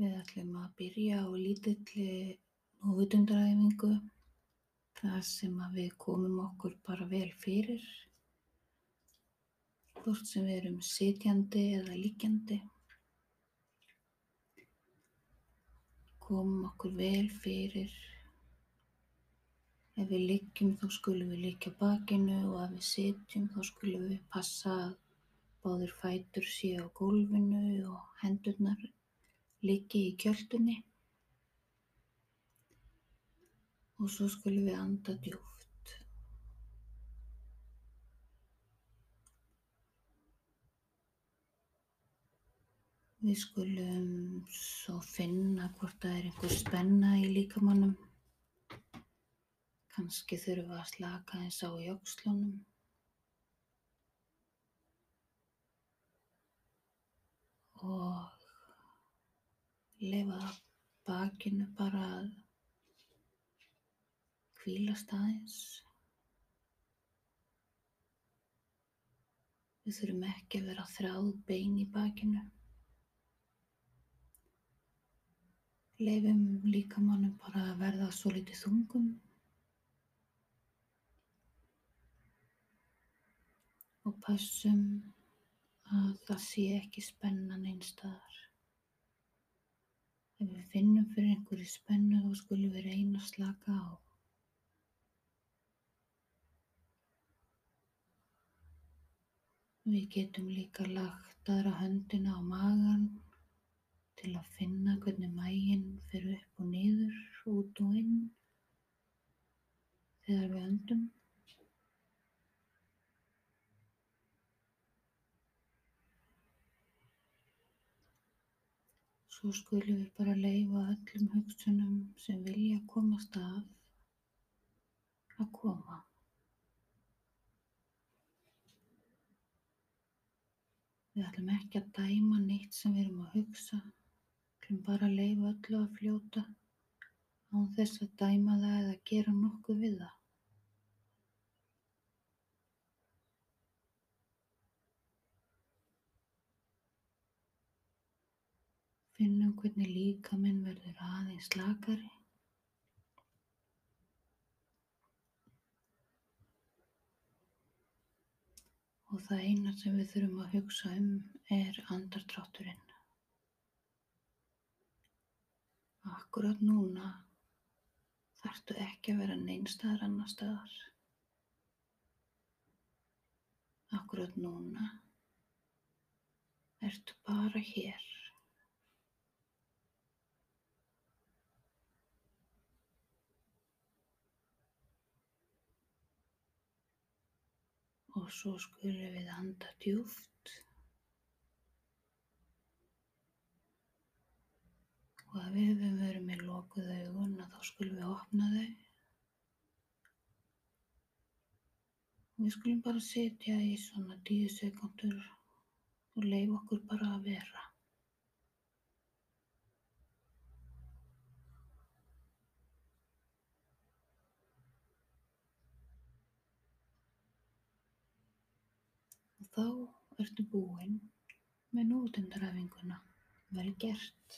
Við ætlum að byrja á lítilli núvitundaræfingu þar sem að við komum okkur bara vel fyrir, hvort sem við erum sitjandi eða liggjandi. Komum okkur vel fyrir. Ef við liggjum þá skulum við liggja bakinu og ef við sitjum þá skulum við passa að báðir fætur séu á gólfinu og hendurnar liggi í kjöltunni. Og svo skulum við anda djúpt. Við skulum svo finna hvort það er einhver spenna í líkamannum. Kannski þurfum við að slaka aðeins á í öxlunum. Leyfa bakinu bara að hvílast aðeins. Við þurfum ekki að vera þráð bein í bakinu. Leifum líkamannum bara að verða svolítið þungum. Og passum að það sé ekki spennan einstaðar. Ef við finnum fyrir einhverju spennu þá skulum við reyna að slaka á. Við getum líka lagt aðra höndina á magan til að finna hvernig maginn fer upp og niður, út og inn þegar við öndum. Svo skulum við bara leyfa öllum hugsunum sem vilja komast að að koma. Við ætlum ekki að dæma neitt sem við erum að hugsa, við ætlum bara að leyfa öllu að fljóta án þess að dæma það eða gera nokkuð við það. Finnum hvernig líkaminn verður aðeins slakari. Og það eina sem við þurfum að hugsa um er andardrátturinn. Akkurat núna þarftu ekki að vera neinstaðar annar staðar. Akkurat núna ertu bara hér. Og svo skulum við anda djúpt. Og ef við verum með lokuð augun þá skulum við opna þau. Og við skulum bara sitja í svona tíu sekundur og leyfa okkur bara að vera. Og þá ertu búinn með núvitundaræfinguna. Vel gert.